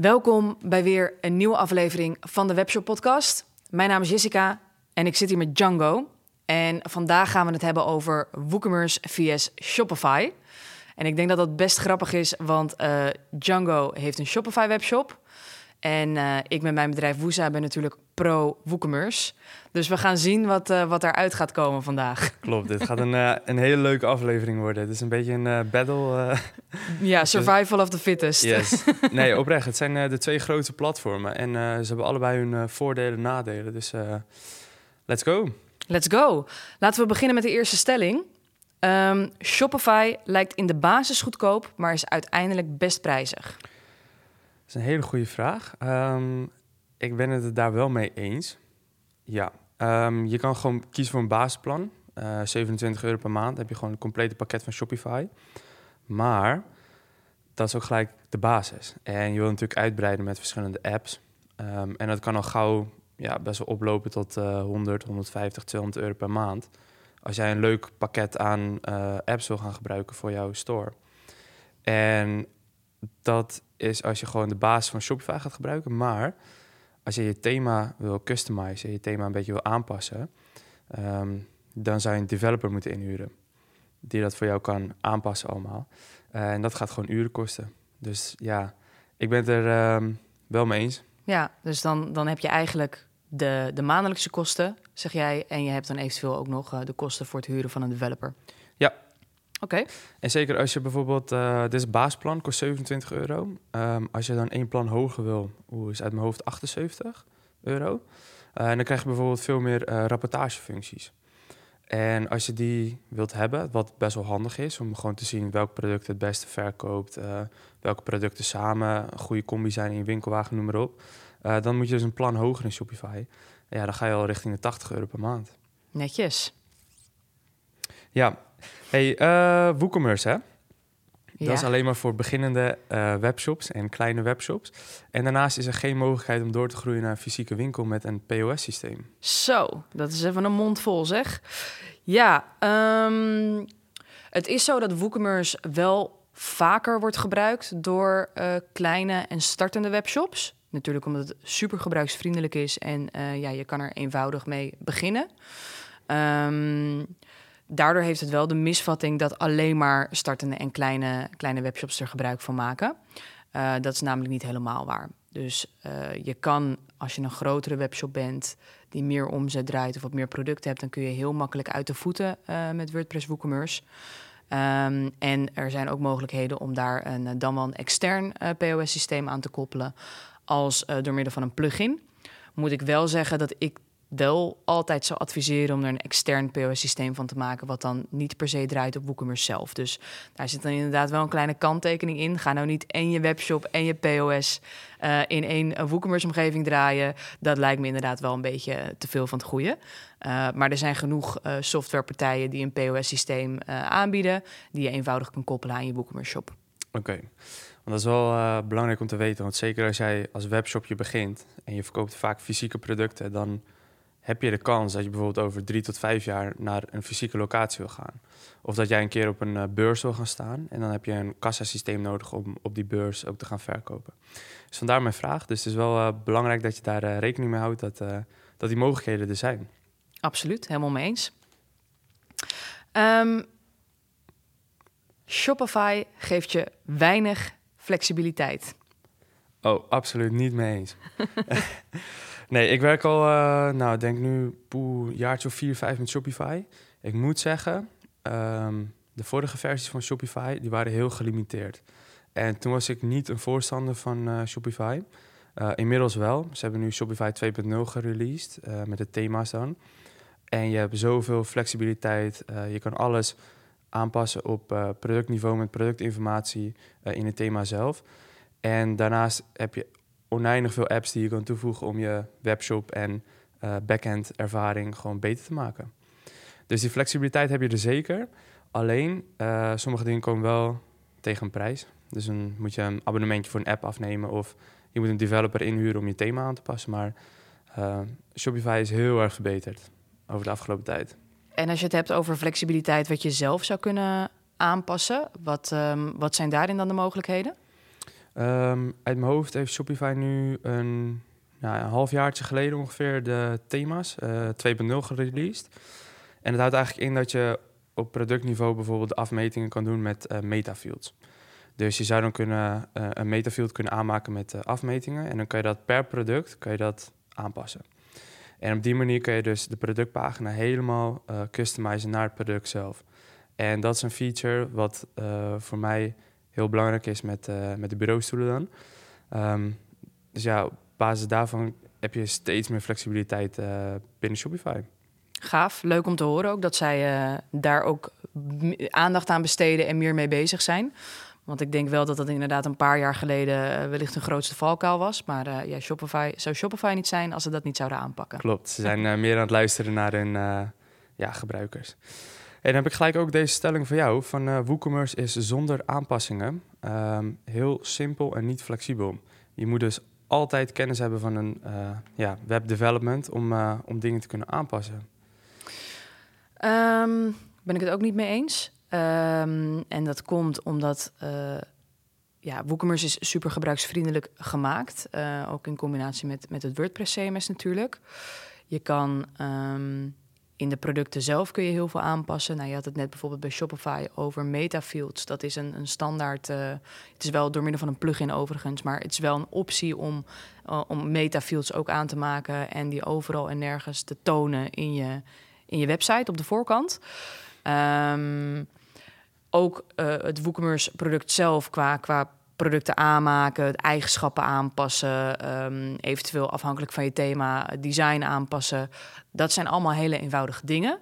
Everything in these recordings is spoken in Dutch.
Welkom bij weer een nieuwe aflevering van de Webshop Podcast. Mijn naam is Jessica en ik zit hier met Django. En vandaag gaan we het hebben over WooCommerce vs Shopify. En ik denk dat dat best grappig is, want uh, Django heeft een Shopify webshop. En uh, ik met mijn bedrijf Woesa ben natuurlijk pro WooCommerce. Dus we gaan zien wat, uh, wat eruit gaat komen vandaag. Klopt, dit gaat een, uh, een hele leuke aflevering worden. Het is een beetje een battle. ja, survival of the fittest. Yes. Nee, oprecht. Het zijn de twee grootste platformen. En ze hebben allebei hun voordelen en nadelen. Dus let's go. Let's go. Laten we beginnen met de eerste stelling. Um, Shopify lijkt in de basis goedkoop, maar is uiteindelijk best prijzig. Is een hele goede vraag. Um, ik ben het daar wel mee eens. Ja, um, je kan gewoon kiezen voor een basisplan. Uh, 27 euro per maand heb je gewoon een complete pakket van Shopify. Maar dat is ook gelijk de basis. En je wil natuurlijk uitbreiden met verschillende apps. Um, en dat kan al gauw ja, best wel oplopen tot uh, 100, 150, 200 euro per maand. Als jij een leuk pakket aan uh, apps wil gaan gebruiken voor jouw store. En dat is als je gewoon de basis van Shopify gaat gebruiken. Maar als je je thema wil customizen, je thema een beetje wil aanpassen, um, dan zou je een developer moeten inhuren. Die dat voor jou kan aanpassen allemaal. Uh, en dat gaat gewoon uren kosten. Dus ja, ik ben het er um, wel mee eens. Ja, dus dan, dan heb je eigenlijk de, de maandelijkse kosten, zeg jij. En je hebt dan eventueel ook nog uh, de kosten voor het huren van een developer. Oké. Okay. En zeker als je bijvoorbeeld, uh, dit is baasplan, kost 27 euro. Um, als je dan één plan hoger wil, hoe is uit mijn hoofd 78 euro. Uh, en dan krijg je bijvoorbeeld veel meer uh, rapportagefuncties. En als je die wilt hebben, wat best wel handig is, om gewoon te zien welk product het beste verkoopt, welke producten samen een goede combi zijn in je winkelwagen, noem maar op. dan moet je dus een plan hoger in Shopify. Ja, dan ga je al richting de 80 euro per maand. Netjes. Ja, Hey, uh, WooCommerce, hè? Ja. Dat is alleen maar voor beginnende uh, webshops en kleine webshops. En daarnaast is er geen mogelijkheid om door te groeien naar een fysieke winkel met een POS-systeem. Zo, dat is even een mond vol, zeg. Ja, um, het is zo dat WooCommerce wel vaker wordt gebruikt door uh, kleine en startende webshops. Natuurlijk omdat het super gebruiksvriendelijk is en uh, ja, je kan er eenvoudig mee beginnen. Um, daardoor heeft het wel de misvatting dat alleen maar startende en kleine, kleine webshops er gebruik van maken. Uh, dat is namelijk niet helemaal waar. Dus uh, je kan, als je een grotere webshop bent die meer omzet draait of wat meer producten hebt, dan kun je heel makkelijk uit de voeten uh, met WordPress WooCommerce. Um, en er zijn ook mogelijkheden om daar een, dan wel een extern POS-systeem aan te koppelen, als door middel van een plugin. Moet ik wel zeggen dat ik wel altijd zou adviseren om er een extern POS-systeem van te maken, wat dan niet per se draait op WooCommerce zelf. Dus daar zit dan inderdaad wel een kleine kanttekening in. Ga nou niet en je webshop en je POS uh, in één WooCommerce-omgeving draaien. Dat lijkt me inderdaad wel een beetje te veel van het goede. Maar er zijn genoeg softwarepartijen die een POS-systeem aanbieden, die je eenvoudig kan koppelen aan je WooCommerce-shop. Oké. Dat is wel belangrijk om te weten. Want zeker als jij als webshopje begint en je verkoopt vaak fysieke producten, dan heb je de kans dat je bijvoorbeeld over drie tot vijf jaar naar een fysieke locatie wil gaan. Of dat jij een keer op een uh, beurs wil gaan staan. En dan heb je een kassasysteem nodig om op die beurs ook te gaan verkopen. Dus vandaar mijn vraag. Dus het is wel uh, belangrijk dat je daar uh, rekening mee houdt dat, dat die mogelijkheden er zijn. Absoluut, helemaal mee eens. Um, Shopify geeft je weinig flexibiliteit. Oh, absoluut niet mee eens. Nee, ik werk al, uh, nou, denk nu een jaartje of vier, vijf met Shopify. Ik moet zeggen, um, de vorige versies van Shopify, die waren heel gelimiteerd. En toen was ik niet een voorstander van uh, Shopify. Uh, inmiddels wel. Ze hebben nu Shopify 2.0 gereleased, met de thema's dan. En je hebt zoveel flexibiliteit. je kan alles aanpassen op productniveau met productinformatie in het thema zelf. En daarnaast heb je oneindig veel apps die je kan toevoegen om je webshop en uh, backend ervaring gewoon beter te maken. Dus die flexibiliteit heb je er zeker. Alleen, uh, sommige dingen komen wel tegen een prijs. Dus dan moet je een abonnementje voor een app afnemen of je moet een developer inhuren om je thema aan te passen. Maar uh, Shopify is heel erg verbeterd over de afgelopen tijd. En als je het hebt over flexibiliteit wat je zelf zou kunnen aanpassen, wat, um, wat zijn daarin dan de mogelijkheden? Ehm, uit mijn hoofd heeft Shopify nu een, nou, een halfjaartje geleden ongeveer de thema's uh, 2.0 gereleased. En het houdt eigenlijk in dat je op productniveau bijvoorbeeld afmetingen kan doen met uh, metafields. Dus je zou dan kunnen, uh, een metafield kunnen aanmaken met afmetingen. En dan kan je dat per product kan je dat aanpassen. En op die manier kan je dus de productpagina helemaal customizen naar het product zelf. En dat is een feature wat voor mij heel belangrijk is met, met de bureaustoelen dan. Um, dus ja, op basis daarvan heb je steeds meer flexibiliteit binnen Shopify. Gaaf, leuk om te horen ook dat zij daar ook aandacht aan besteden en meer mee bezig zijn. Want ik denk wel dat dat inderdaad een paar jaar geleden uh, wellicht een grootste valkuil was. Maar uh, ja, Shopify zou Shopify niet zijn als ze dat niet zouden aanpakken. Klopt, ze zijn meer aan het luisteren naar hun ja, gebruikers. En dan heb ik gelijk ook deze stelling voor jou. Van WooCommerce is zonder aanpassingen um, heel simpel en niet flexibel. Je moet dus altijd kennis hebben van een ja, webdevelopment om, om dingen te kunnen aanpassen. Um, ben ik het ook niet mee eens. Um, en dat komt omdat uh, ja, WooCommerce is super gebruiksvriendelijk gemaakt. Uh, ook in combinatie met, met het WordPress CMS natuurlijk. Je kan in de producten zelf kun je heel veel aanpassen. Nou, je had het net bijvoorbeeld bij Shopify over metafields. Dat is een, een standaard. Uh, het is wel door middel van een plugin overigens, maar het is wel een optie om, uh, om metafields ook aan te maken en die overal en nergens te tonen in je, in je website op de voorkant. Um, ook uh, het WooCommerce product zelf qua, qua producten aanmaken, eigenschappen aanpassen, um, eventueel afhankelijk van je thema design aanpassen. Dat zijn allemaal hele eenvoudige dingen.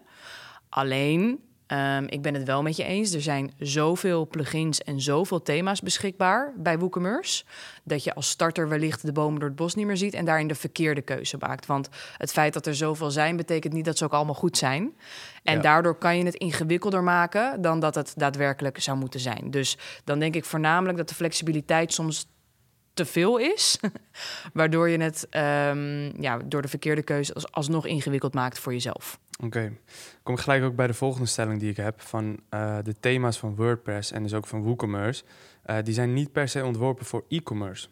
Alleen Um, ik ben het wel met je eens. Er zijn zoveel plugins en zoveel thema's beschikbaar bij WooCommerce. Dat je als starter wellicht de bomen door het bos niet meer ziet en daarin de verkeerde keuze maakt. Want het feit dat er zoveel zijn, betekent niet dat ze ook allemaal goed zijn. En ja. daardoor kan je het ingewikkelder maken dan dat het daadwerkelijk zou moeten zijn. Dus dan denk ik voornamelijk dat de flexibiliteit soms te veel is. waardoor je het um, ja, door de verkeerde keuze als, alsnog ingewikkeld maakt voor jezelf. Oké, kom ik gelijk ook bij de volgende stelling die ik heb van uh, de thema's van WordPress en dus ook van WooCommerce. Uh, die zijn niet per se ontworpen voor e-commerce.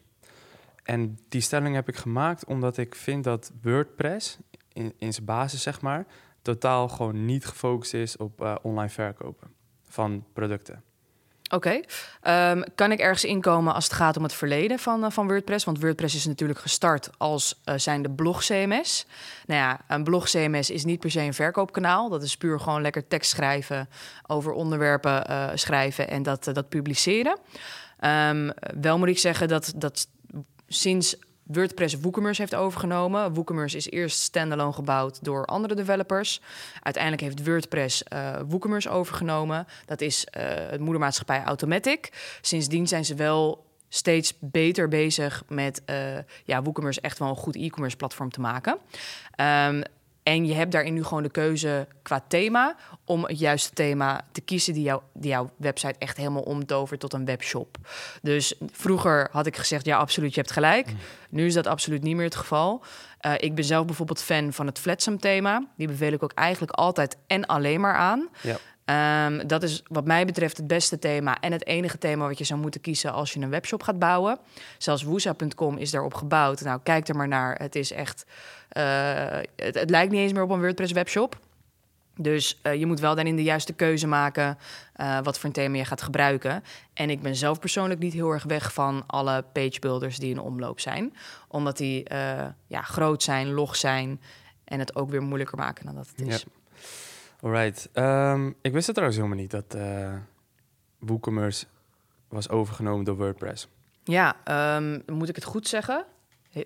En die stelling heb ik gemaakt omdat ik vind dat WordPress in, in zijn basis, zeg maar, totaal gewoon niet gefocust is op uh, online verkopen van producten. Oké. Um, kan ik ergens inkomen als het gaat om het verleden van, uh, van WordPress? Want WordPress is natuurlijk gestart als uh, zijnde blog-CMS. Nou ja, een blog-CMS is niet per se een verkoopkanaal. Dat is puur gewoon lekker tekst schrijven, over onderwerpen uh, schrijven en dat, dat publiceren. Um, wel moet ik zeggen dat, dat sinds WordPress WooCommerce heeft overgenomen. WooCommerce is eerst standalone gebouwd door andere developers. Uiteindelijk heeft WordPress uh, WooCommerce overgenomen. Dat is uh, het moedermaatschappij Automatic. Sindsdien zijn ze wel steeds beter bezig met uh, ja, WooCommerce echt wel een goed e-commerce platform te maken. Um, en je hebt daarin nu gewoon de keuze qua thema om het juiste thema te kiezen die, jou, die jouw website echt helemaal omtovert tot een webshop. Dus vroeger had ik gezegd, ja, absoluut, je hebt gelijk. Mm. Nu is dat absoluut niet meer het geval. Uh, ik ben zelf bijvoorbeeld fan van het Flatsum thema. Die beveel ik ook eigenlijk altijd en alleen maar aan. Ja. Um, dat is wat mij betreft het beste thema en het enige thema wat je zou moeten kiezen als je een webshop gaat bouwen. Zelfs woesa.com is daarop gebouwd. Nou, kijk er maar naar. Het is echt. Uh, het, het, lijkt niet eens meer op een WordPress webshop. Dus uh, je moet wel dan in de juiste keuze maken uh, wat voor een thema je gaat gebruiken. En ik ben zelf persoonlijk niet heel erg weg van alle page builders die in omloop zijn. Omdat die ja, groot zijn, log zijn en het ook weer moeilijker maken dan dat het is. Ja. Alright. Um, ik wist het trouwens helemaal niet dat uh, WooCommerce was overgenomen door WordPress. Ja, um, moet ik het goed zeggen?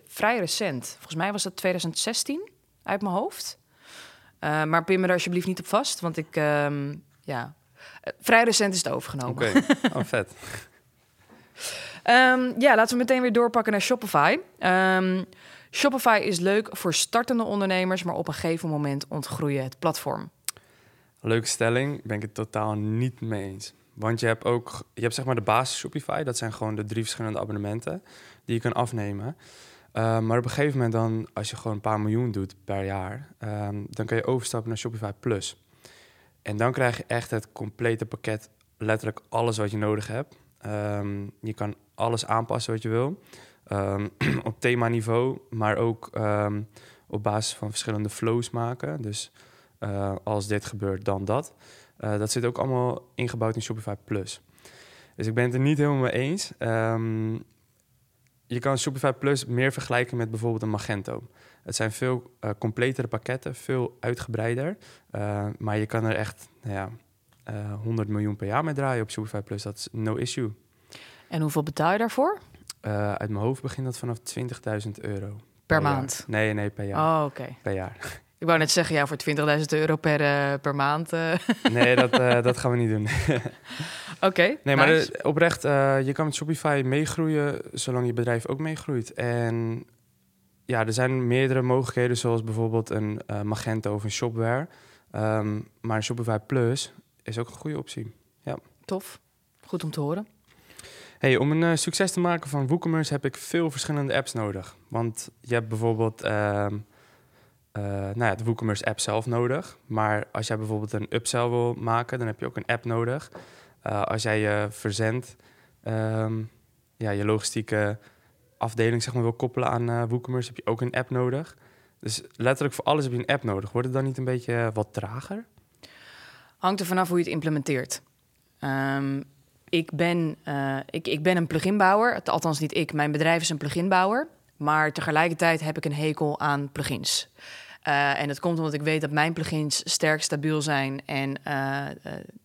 Vrij recent. Volgens mij was dat 2016 uit mijn hoofd. Uh, maar pin me er alsjeblieft niet op vast, want ik, um, ja, uh, vrij recent is het overgenomen. Oké, okay. oh, vet. ja, laten we meteen weer doorpakken naar Shopify. Shopify is leuk voor startende ondernemers, maar op een gegeven moment ontgroeien het platform. Leuke stelling, ben ik het totaal niet mee eens. Want je hebt ook, je hebt zeg maar de basis Shopify, dat zijn gewoon de drie verschillende abonnementen die je kan afnemen. Uh, maar op een gegeven moment dan, als je gewoon een paar miljoen doet per jaar, um, dan kan je overstappen naar Shopify Plus. En dan krijg je echt het complete pakket, letterlijk alles wat je nodig hebt. Um, je kan alles aanpassen wat je wil. Ehm, op themaniveau, maar ook ehm, op basis van verschillende flows maken. Dus eh, als dit gebeurt, dan dat. Eh, dat zit ook allemaal ingebouwd in Shopify Plus. Dus ik ben het er niet helemaal mee eens. Ehm, je kan Shopify Plus meer vergelijken met bijvoorbeeld een Magento. Het zijn veel uh, completere pakketten, veel uitgebreider. maar je kan er echt nou ja, 100 miljoen per jaar mee draaien op Shopify Plus. Dat is no issue. En hoeveel betaal je daarvoor? uit mijn hoofd begint dat vanaf 20.000 euro. Per, maand? Nee, nee, per jaar. Oh, oké. Per jaar. Ik wou net zeggen, ja, voor 20.000 euro per, uh, per maand. Uh. Nee, dat, uh, dat gaan we niet doen. Oké. Okay, nee, maar de, oprecht, je kan met Shopify meegroeien zolang je bedrijf ook meegroeit. En ja, er zijn meerdere mogelijkheden, zoals bijvoorbeeld een Magento of een Shopware. Um, maar Shopify Plus is ook een goede optie. Ja. Tof. Goed om te horen. Hey, om een succes te maken van WooCommerce heb ik veel verschillende apps nodig. Want je hebt bijvoorbeeld ehm, uh, nou ja, de WooCommerce app zelf nodig. Maar als jij bijvoorbeeld een upsell wil maken, dan heb je ook een app nodig. Uh, als jij je verzend, um, ja, je logistieke afdeling zeg maar, wil koppelen aan uh, WooCommerce, heb je ook een app nodig. Dus letterlijk voor alles heb je een app nodig. Wordt het dan niet een beetje wat trager? Hangt er vanaf hoe je het implementeert. Um, ik, ben, ik, ik ben een pluginbouwer. Althans niet ik, mijn bedrijf is een pluginbouwer. Maar tegelijkertijd heb ik een hekel aan plugins. Uh, en dat komt omdat ik weet dat mijn plugins sterk stabiel zijn en uh,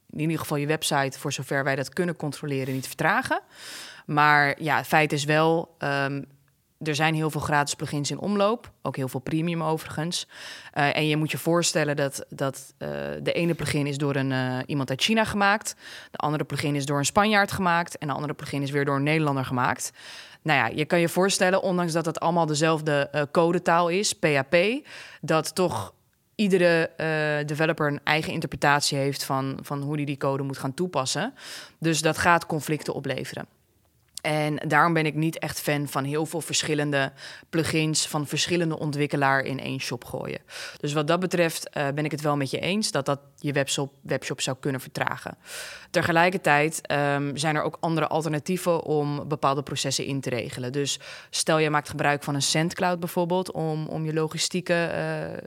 in ieder geval je website, voor zover wij dat kunnen controleren, niet vertragen. Maar ja, het feit is wel, um, er zijn heel veel gratis plugins in omloop, ook heel veel premium overigens. Uh, en je moet je voorstellen dat, dat uh, de ene plugin is door een, uh, iemand uit China gemaakt, de andere plugin is door een Spanjaard gemaakt en de andere plugin is weer door een Nederlander gemaakt. Nou ja, je kan je voorstellen, ondanks dat het allemaal dezelfde codetaal is, PHP, dat toch iedere developer een eigen interpretatie heeft van, van hoe die die code moet gaan toepassen. Dus dat gaat conflicten opleveren. En daarom ben ik niet echt fan van heel veel verschillende plugins van verschillende ontwikkelaar in één shop gooien. Dus wat dat betreft uh, ben ik het wel met je eens dat dat je webshop, webshop zou kunnen vertragen. Tegelijkertijd um, zijn er ook andere alternatieven om bepaalde processen in te regelen. Dus stel je maakt gebruik van een SendCloud bijvoorbeeld om, om je logistieke uh,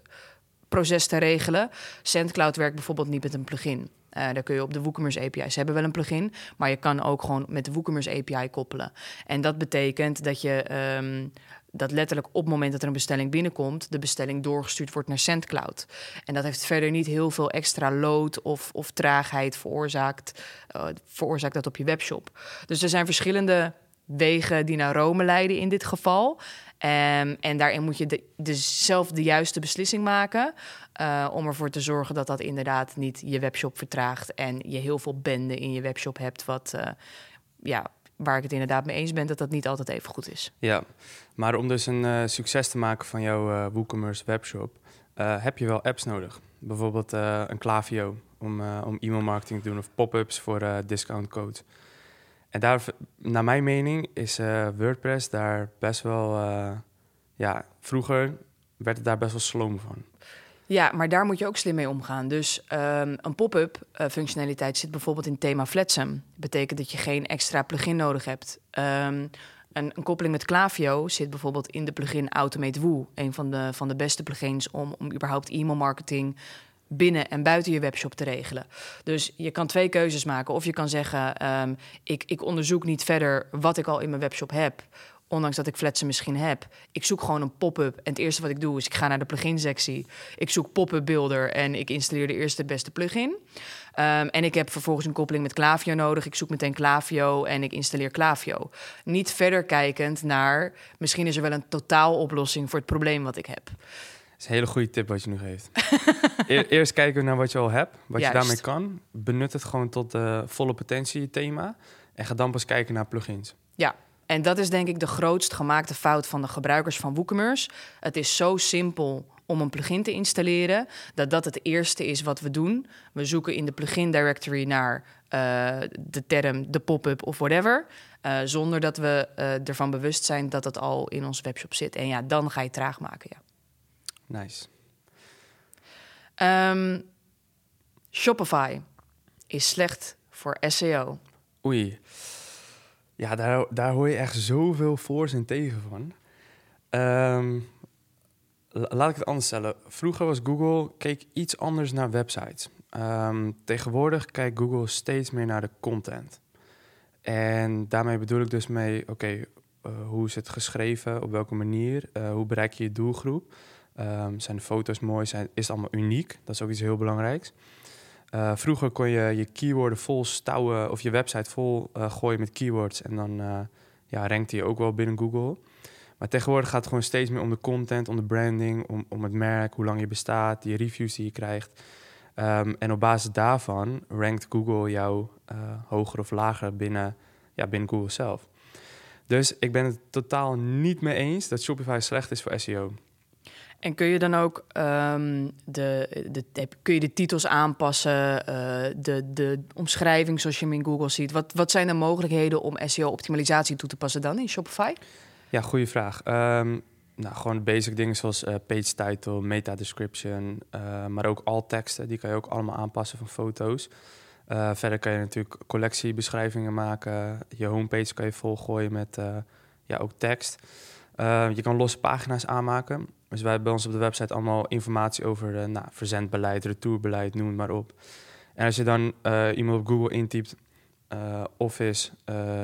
proces te regelen. SendCloud werkt bijvoorbeeld niet met een plugin. Uh, daar kun je op de WooCommerce API. Ze hebben wel een plugin, maar je kan ook gewoon met de WooCommerce API koppelen. En dat betekent dat je um, dat letterlijk op het moment dat er een bestelling binnenkomt, de bestelling doorgestuurd wordt naar SendCloud. En dat heeft verder niet heel veel extra load of, of traagheid veroorzaakt, uh, veroorzaakt dat op je webshop. Dus er zijn verschillende wegen die naar Rome leiden in dit geval. Um, en daarin moet je de, zelf de juiste beslissing maken. Uh, om ervoor te zorgen dat dat inderdaad niet je webshop vertraagt. En je heel veel benden in je webshop hebt. Wat, uh, ja, waar ik het inderdaad mee eens ben dat dat niet altijd even goed is. Ja, maar om dus een uh, succes te maken van jouw WooCommerce webshop. heb je wel apps nodig. Bijvoorbeeld een Klaviyo om, om e-mail marketing te doen. Of pop-ups voor discount code. En daar, naar mijn mening, is uh, WordPress daar best wel. Uh, ja, vroeger werd het daar best wel sloom van. Ja, maar daar moet je ook slim mee omgaan. Dus um, een pop-up uh, functionaliteit zit bijvoorbeeld in thema Flatsum. Betekent dat je geen extra plugin nodig hebt. Um, een, een, koppeling met Klaviyo zit bijvoorbeeld in de plugin Automate Woo. Een van de, van de beste plugins om, om überhaupt e-mail marketing binnen en buiten je webshop te regelen. Dus je kan twee keuzes maken. Of je kan zeggen, um, ik, ik onderzoek niet verder wat ik al in mijn webshop heb ondanks dat ik fletsen misschien heb. Ik zoek gewoon een pop-up. En het eerste wat ik doe is, ik ga naar de plugin-sectie. Ik zoek pop-up builder en ik installeer de eerste beste plugin. Um, en ik heb vervolgens een koppeling met Klaviyo nodig. Ik zoek meteen Klaviyo en ik installeer Klaviyo. Niet verder kijkend naar, misschien is er wel een totaaloplossing voor het probleem wat ik heb is een hele goede tip wat je nu geeft. Eerst kijken naar wat je al hebt, wat je daarmee kan. Benut het gewoon tot de volle potentie thema. En ga dan pas kijken naar plugins. Ja, en dat is denk ik de grootst gemaakte fout van de gebruikers van WooCommerce. Het is zo simpel om een plugin te installeren, dat dat het eerste is wat we doen. We zoeken in de plugin directory naar uh, de term, de pop-up of whatever. Uh, zonder dat we uh, ervan bewust zijn dat het al in ons webshop zit. En ja, dan ga je traag maken, ja. Nice. Um, Shopify is slecht voor SEO. Oei. Ja, daar, daar hoor je echt zoveel voor's en tegen van. Ehm, la- laat ik het anders stellen. Vroeger was Google, keek iets anders naar websites. Ehm, tegenwoordig kijkt Google steeds meer naar de content. En daarmee bedoel ik dus mee, oké, eh, hoe is het geschreven, op welke manier, eh, hoe bereik je je doelgroep? Ehm, zijn de foto's mooi, zijn, is het allemaal uniek? Dat is ook iets heel belangrijks. Eh, vroeger kon je je keyworden vol stouwen of je website vol eh, gooien met keywords en dan eh ja, rankte je ook wel binnen Google. Maar tegenwoordig gaat het gewoon steeds meer om de content, om de branding, om, om het merk, hoe lang je bestaat, die reviews die je krijgt. Ehm, en op basis daarvan rankt Google jou hoger of lager binnen, ja, binnen Google zelf. Dus ik ben het totaal niet mee eens dat Shopify slecht is voor SEO. En kun je dan ook ehm, de, de, kun je de titels aanpassen, eh, de, de omschrijving zoals je hem in Google ziet? Wat, wat zijn de mogelijkheden om SEO-optimalisatie toe te passen dan in Shopify? Ja, goede vraag. Ehm, nou, gewoon basic dingen zoals eh, page title, meta description, eh, maar ook alt teksten. Die kan je ook allemaal aanpassen van foto's. Verder kan je natuurlijk collectiebeschrijvingen maken. Je homepage kan je volgooien met ja, ook tekst. Eh, je kan losse pagina's aanmaken. Dus wij hebben bij ons op de website allemaal informatie over eh, nou, verzendbeleid, retourbeleid, noem maar op. En als je dan eh, iemand op Google intypt, eh, office,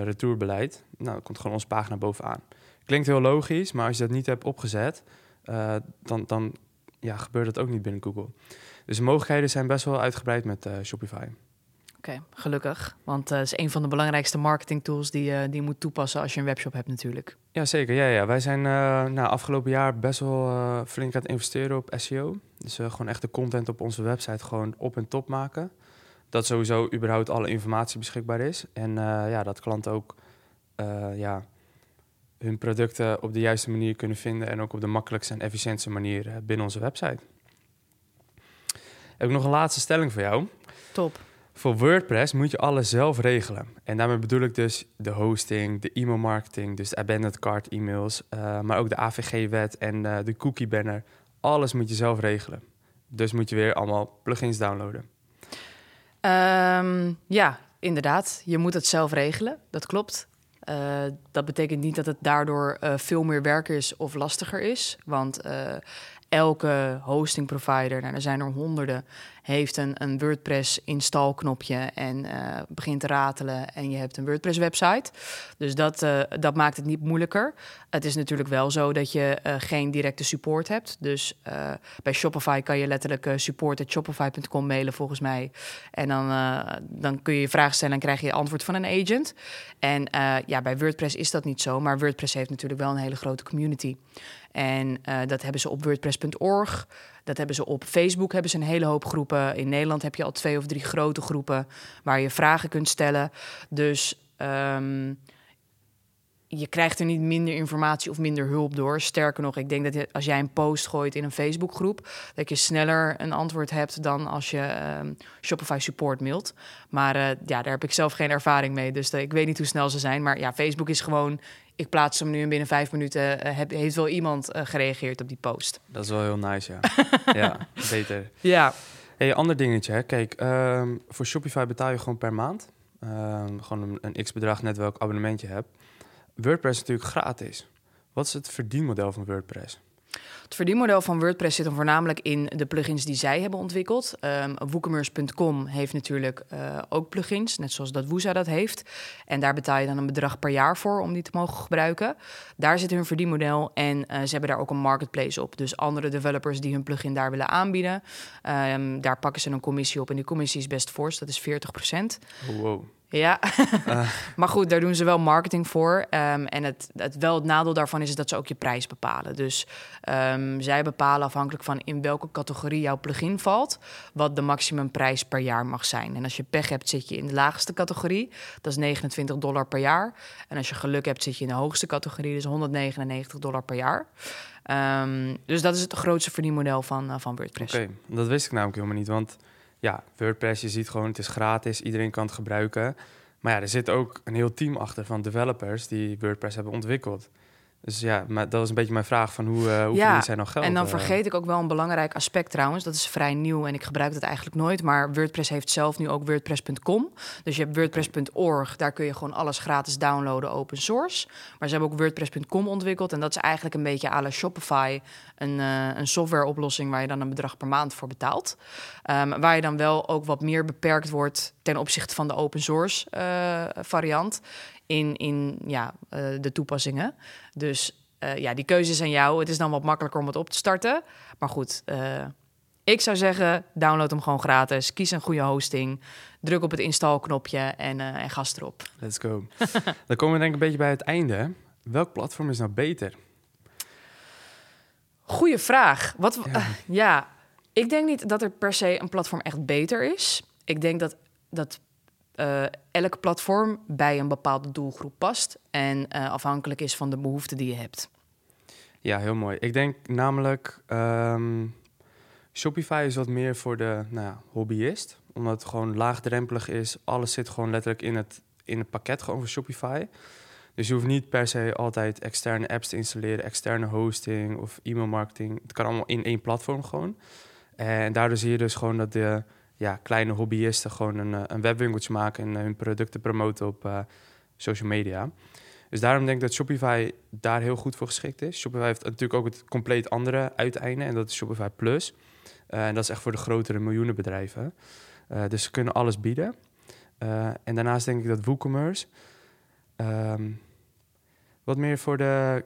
retourbeleid, nou, dan komt gewoon onze pagina bovenaan. Klinkt heel logisch, maar als je dat niet hebt opgezet, dan, dan ja, gebeurt dat ook niet binnen Google. Dus de mogelijkheden zijn best wel uitgebreid met Shopify. Oké, gelukkig. Want dat is een van de belangrijkste marketing tools die, je die je moet toepassen als je een webshop hebt natuurlijk. Ja, zeker. Ja, ja. Wij zijn uh, nou, afgelopen jaar best wel uh, flink aan het investeren op SEO. Dus uh, gewoon echt de content op onze website gewoon op en top maken. Dat sowieso überhaupt alle informatie beschikbaar is. En ja, dat klanten ook ja, hun producten op de juiste manier kunnen vinden. En ook op de makkelijkste en efficiëntste manier eh, binnen onze website. Heb ik nog een laatste stelling voor jou. Top. Voor WordPress moet je alles zelf regelen. En daarmee bedoel ik dus de hosting, de e-mailmarketing, dus de abandoned cart e-mails, uh, maar ook de AVG-wet en uh, de cookie banner. Alles moet je zelf regelen. Dus moet je weer allemaal plugins downloaden. Um, ja, inderdaad. Je moet het zelf regelen. Dat klopt. Uh, dat betekent niet dat het daardoor veel meer werk is of lastiger is. Want elke hosting provider, nou, er zijn er honderden, heeft een, een WordPress installknopje en uh, begint te ratelen en je hebt een WordPress website. Dus dat, uh, dat maakt het niet moeilijker. Het is natuurlijk wel zo dat je uh, geen directe support hebt. Dus bij Shopify kan je letterlijk support.shopify.com mailen volgens mij. En dan, dan kun je je vraag stellen en krijg je antwoord van een agent. En ja, bij WordPress is dat niet zo, maar WordPress heeft natuurlijk wel een hele grote community. En uh, dat hebben ze op WordPress.org. Dat hebben ze op Facebook. Hebben ze een hele hoop groepen. In Nederland heb je al twee of drie grote groepen waar je vragen kunt stellen. Dus um, je krijgt er niet minder informatie of minder hulp door. Sterker nog, ik denk dat als jij een post gooit in een Facebookgroep, dat je sneller een antwoord hebt dan als je um, Shopify support mailt. Maar uh, ja, daar heb ik zelf geen ervaring mee. Dus uh, ik weet niet hoe snel ze zijn. Maar ja, Facebook is gewoon ik plaats hem nu en binnen vijf minuten uh, heb, heeft wel iemand uh, gereageerd op die post. Dat is wel heel nice, ja. ja, beter. Ja. Hey, ander dingetje, hè. kijk, um, voor Shopify betaal je gewoon per maand. Um, gewoon een, een x-bedrag, net welk abonnement je hebt. WordPress is natuurlijk gratis. Wat is het verdienmodel van WordPress? Het verdienmodel van WordPress zit hem voornamelijk in de plugins die zij hebben ontwikkeld. Um, WooCommerce.com heeft natuurlijk uh, ook plugins, net zoals dat Woeza dat heeft. En daar betaal je dan een bedrag per jaar voor om die te mogen gebruiken. Daar zit hun verdienmodel en uh, ze hebben daar ook een marketplace op. Dus andere developers die hun plugin daar willen aanbieden, um, daar pakken ze een commissie op. En die commissie is best fors, dat is 40 procent. Oh, wow. Ja, uh. maar goed, daar doen ze wel marketing voor. Um, en het, het, wel het nadeel daarvan is dat ze ook je prijs bepalen. Dus um, zij bepalen afhankelijk van in welke categorie jouw plugin valt, wat de maximumprijs per jaar mag zijn. En als je pech hebt, zit je in de laagste categorie, dat is 29 dollar per jaar. En als je geluk hebt, zit je in de hoogste categorie, dus 199 dollar per jaar. Um, dus dat is het grootste verdienmodel van, uh, van WordPress. Oké, okay, dat wist ik namelijk helemaal niet, want ja, WordPress, je ziet gewoon, het is gratis, iedereen kan het gebruiken. Maar ja, er zit ook een heel team achter van developers die WordPress hebben ontwikkeld. Dus ja, maar dat was een beetje mijn vraag van hoe, uh, hoe Ja, zij nou geld? En dan eh? vergeet ik ook wel een belangrijk aspect trouwens. Dat is vrij nieuw en ik gebruik dat eigenlijk nooit. Maar WordPress heeft zelf nu ook WordPress.com. Dus je hebt WordPress.org. Daar kun je gewoon alles gratis downloaden, open source. Maar ze hebben ook WordPress.com ontwikkeld. En dat is eigenlijk een beetje à la Shopify. Een, eh, een softwareoplossing waar je dan een bedrag per maand voor betaalt. Ehm, waar je dan wel ook wat meer beperkt wordt ten opzichte van de open source variant. In, in ja, eh, de toepassingen. Dus eh, ja, die keuze is aan jou. Het is dan wat makkelijker om het op te starten. Maar goed, eh, ik zou zeggen, download hem gewoon gratis. Kies een goede hosting. Druk op het install-knopje en, en gas erop. Let's go. Dan komen we denk ik een beetje bij het einde. hè. Welk platform is nou beter? Goeie vraag. Wat, ja, ik denk niet dat er per se een platform echt beter is. Ik denk dat, dat eh, elk platform bij een bepaalde doelgroep past. En eh, afhankelijk is van de behoeften die je hebt. Ja, heel mooi. Ik denk namelijk, ehm, Shopify is wat meer voor de nou ja, hobbyist. Omdat het gewoon laagdrempelig is. Alles zit gewoon letterlijk in het, in het pakket gewoon voor Shopify. Dus je hoeft niet per se altijd externe apps te installeren, externe hosting of e-mail marketing. Het kan allemaal in één platform gewoon. En daardoor zie je dus gewoon dat de ja, kleine hobbyisten gewoon een, eh, een webwinkeltje maken en eh, hun producten promoten op eh, social media. Dus daarom denk ik dat Shopify daar heel goed voor geschikt is. Shopify heeft natuurlijk ook het compleet andere uiteinde en dat is Shopify Plus. En dat is echt voor de grotere miljoenenbedrijven. Eh dus ze kunnen alles bieden. En daarnaast denk ik dat WooCommerce ehm, wat meer voor de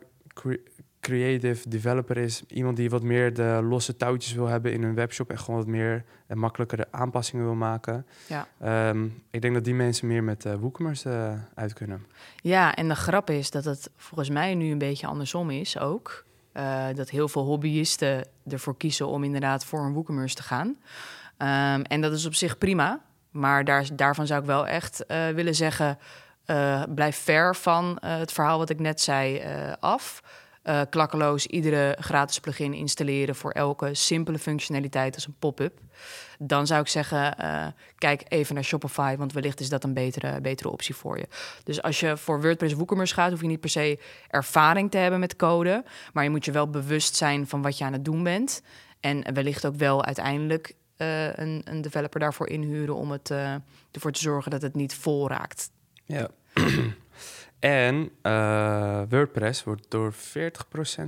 creative developer is. Iemand die wat meer de losse touwtjes wil hebben in hun webshop en gewoon wat meer en makkelijkere aanpassingen wil maken. Ja. Ehm, ik denk dat die mensen meer met eh WooCommerce eh, uit kunnen. Ja, en de grap is dat het volgens mij nu een beetje andersom is ook. Eh, dat heel veel hobbyisten ervoor kiezen om inderdaad voor een WooCommerce te gaan. Ehm, en dat is op zich prima. Maar daar, daarvan zou ik wel echt willen zeggen... blijf ver van het verhaal wat ik net zei af. Eh, klakkeloos iedere gratis plugin installeren... voor elke simpele functionaliteit als een pop-up. Dan zou ik zeggen, eh, kijk even naar Shopify... want wellicht is dat een betere, betere optie voor je. Dus als je voor WordPress WooCommerce gaat, hoef je niet per se ervaring te hebben met code, maar je moet je wel bewust zijn van wat je aan het doen bent en wellicht ook wel uiteindelijk eh, een, een developer daarvoor inhuren om het ervoor te zorgen dat het niet vol raakt. Ja. en eh, WordPress wordt door 40%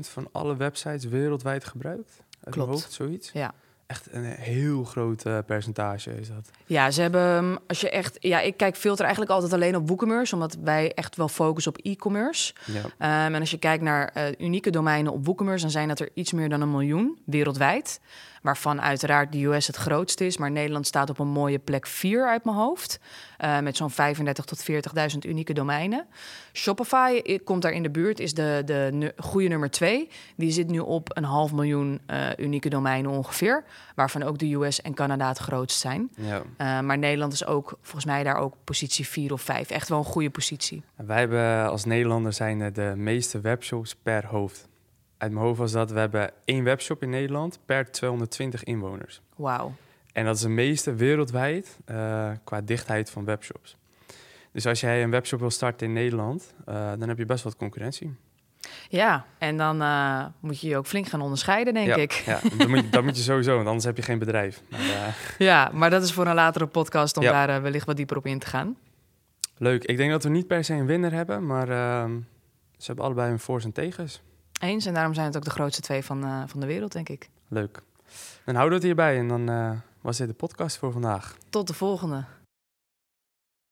van alle websites wereldwijd gebruikt. Klopt. hoofd, zoiets. Ja. Echt een heel groot eh, percentage is dat. Ja, ze hebben, ehm, als je echt, ja, ik kijk filter eigenlijk altijd alleen op WooCommerce, omdat wij echt wel focussen op e-commerce. Ja. Ehm, en als je kijkt naar eh, unieke domeinen op WooCommerce, dan zijn dat er iets meer dan een miljoen wereldwijd. Waarvan uiteraard de US het grootste is. Maar Nederland staat op een mooie plek 4 uit mijn hoofd. eh, met zo'n 35 tot 40.000 unieke domeinen. Shopify eh, komt daar in de buurt, is de, de nu- goede nummer 2. Die zit nu op een half miljoen eh, unieke domeinen ongeveer. Waarvan ook de US en Canada het grootst zijn. ja. Maar Nederland is ook volgens mij daar ook positie 4 of 5. Echt wel een goede positie. Wij hebben als Nederlander zijn de meeste webshops per hoofd. Uit mijn hoofd was dat we hebben één webshop in Nederland per 220 inwoners. Wauw. En dat is de meeste wereldwijd eh, qua dichtheid van webshops. Dus als jij een webshop wil starten in Nederland, eh, dan heb je best wat concurrentie. Ja, en dan eh, moet je je ook flink gaan onderscheiden, denk ja, ik. Ja, dat moet, je, dat moet je sowieso, want anders heb je geen bedrijf. Maar, Ja, maar dat is voor een latere podcast om Ja. daar wellicht wat dieper op in te gaan. leuk. Ik denk dat we niet per se een winnaar hebben, maar ehm, ze hebben allebei hun voor's en tegens. Eens, en daarom zijn het ook de grootste twee van, eh, van de wereld, denk ik. Leuk. Dan houden we het hierbij en dan eh, was dit de podcast voor vandaag. Tot de volgende.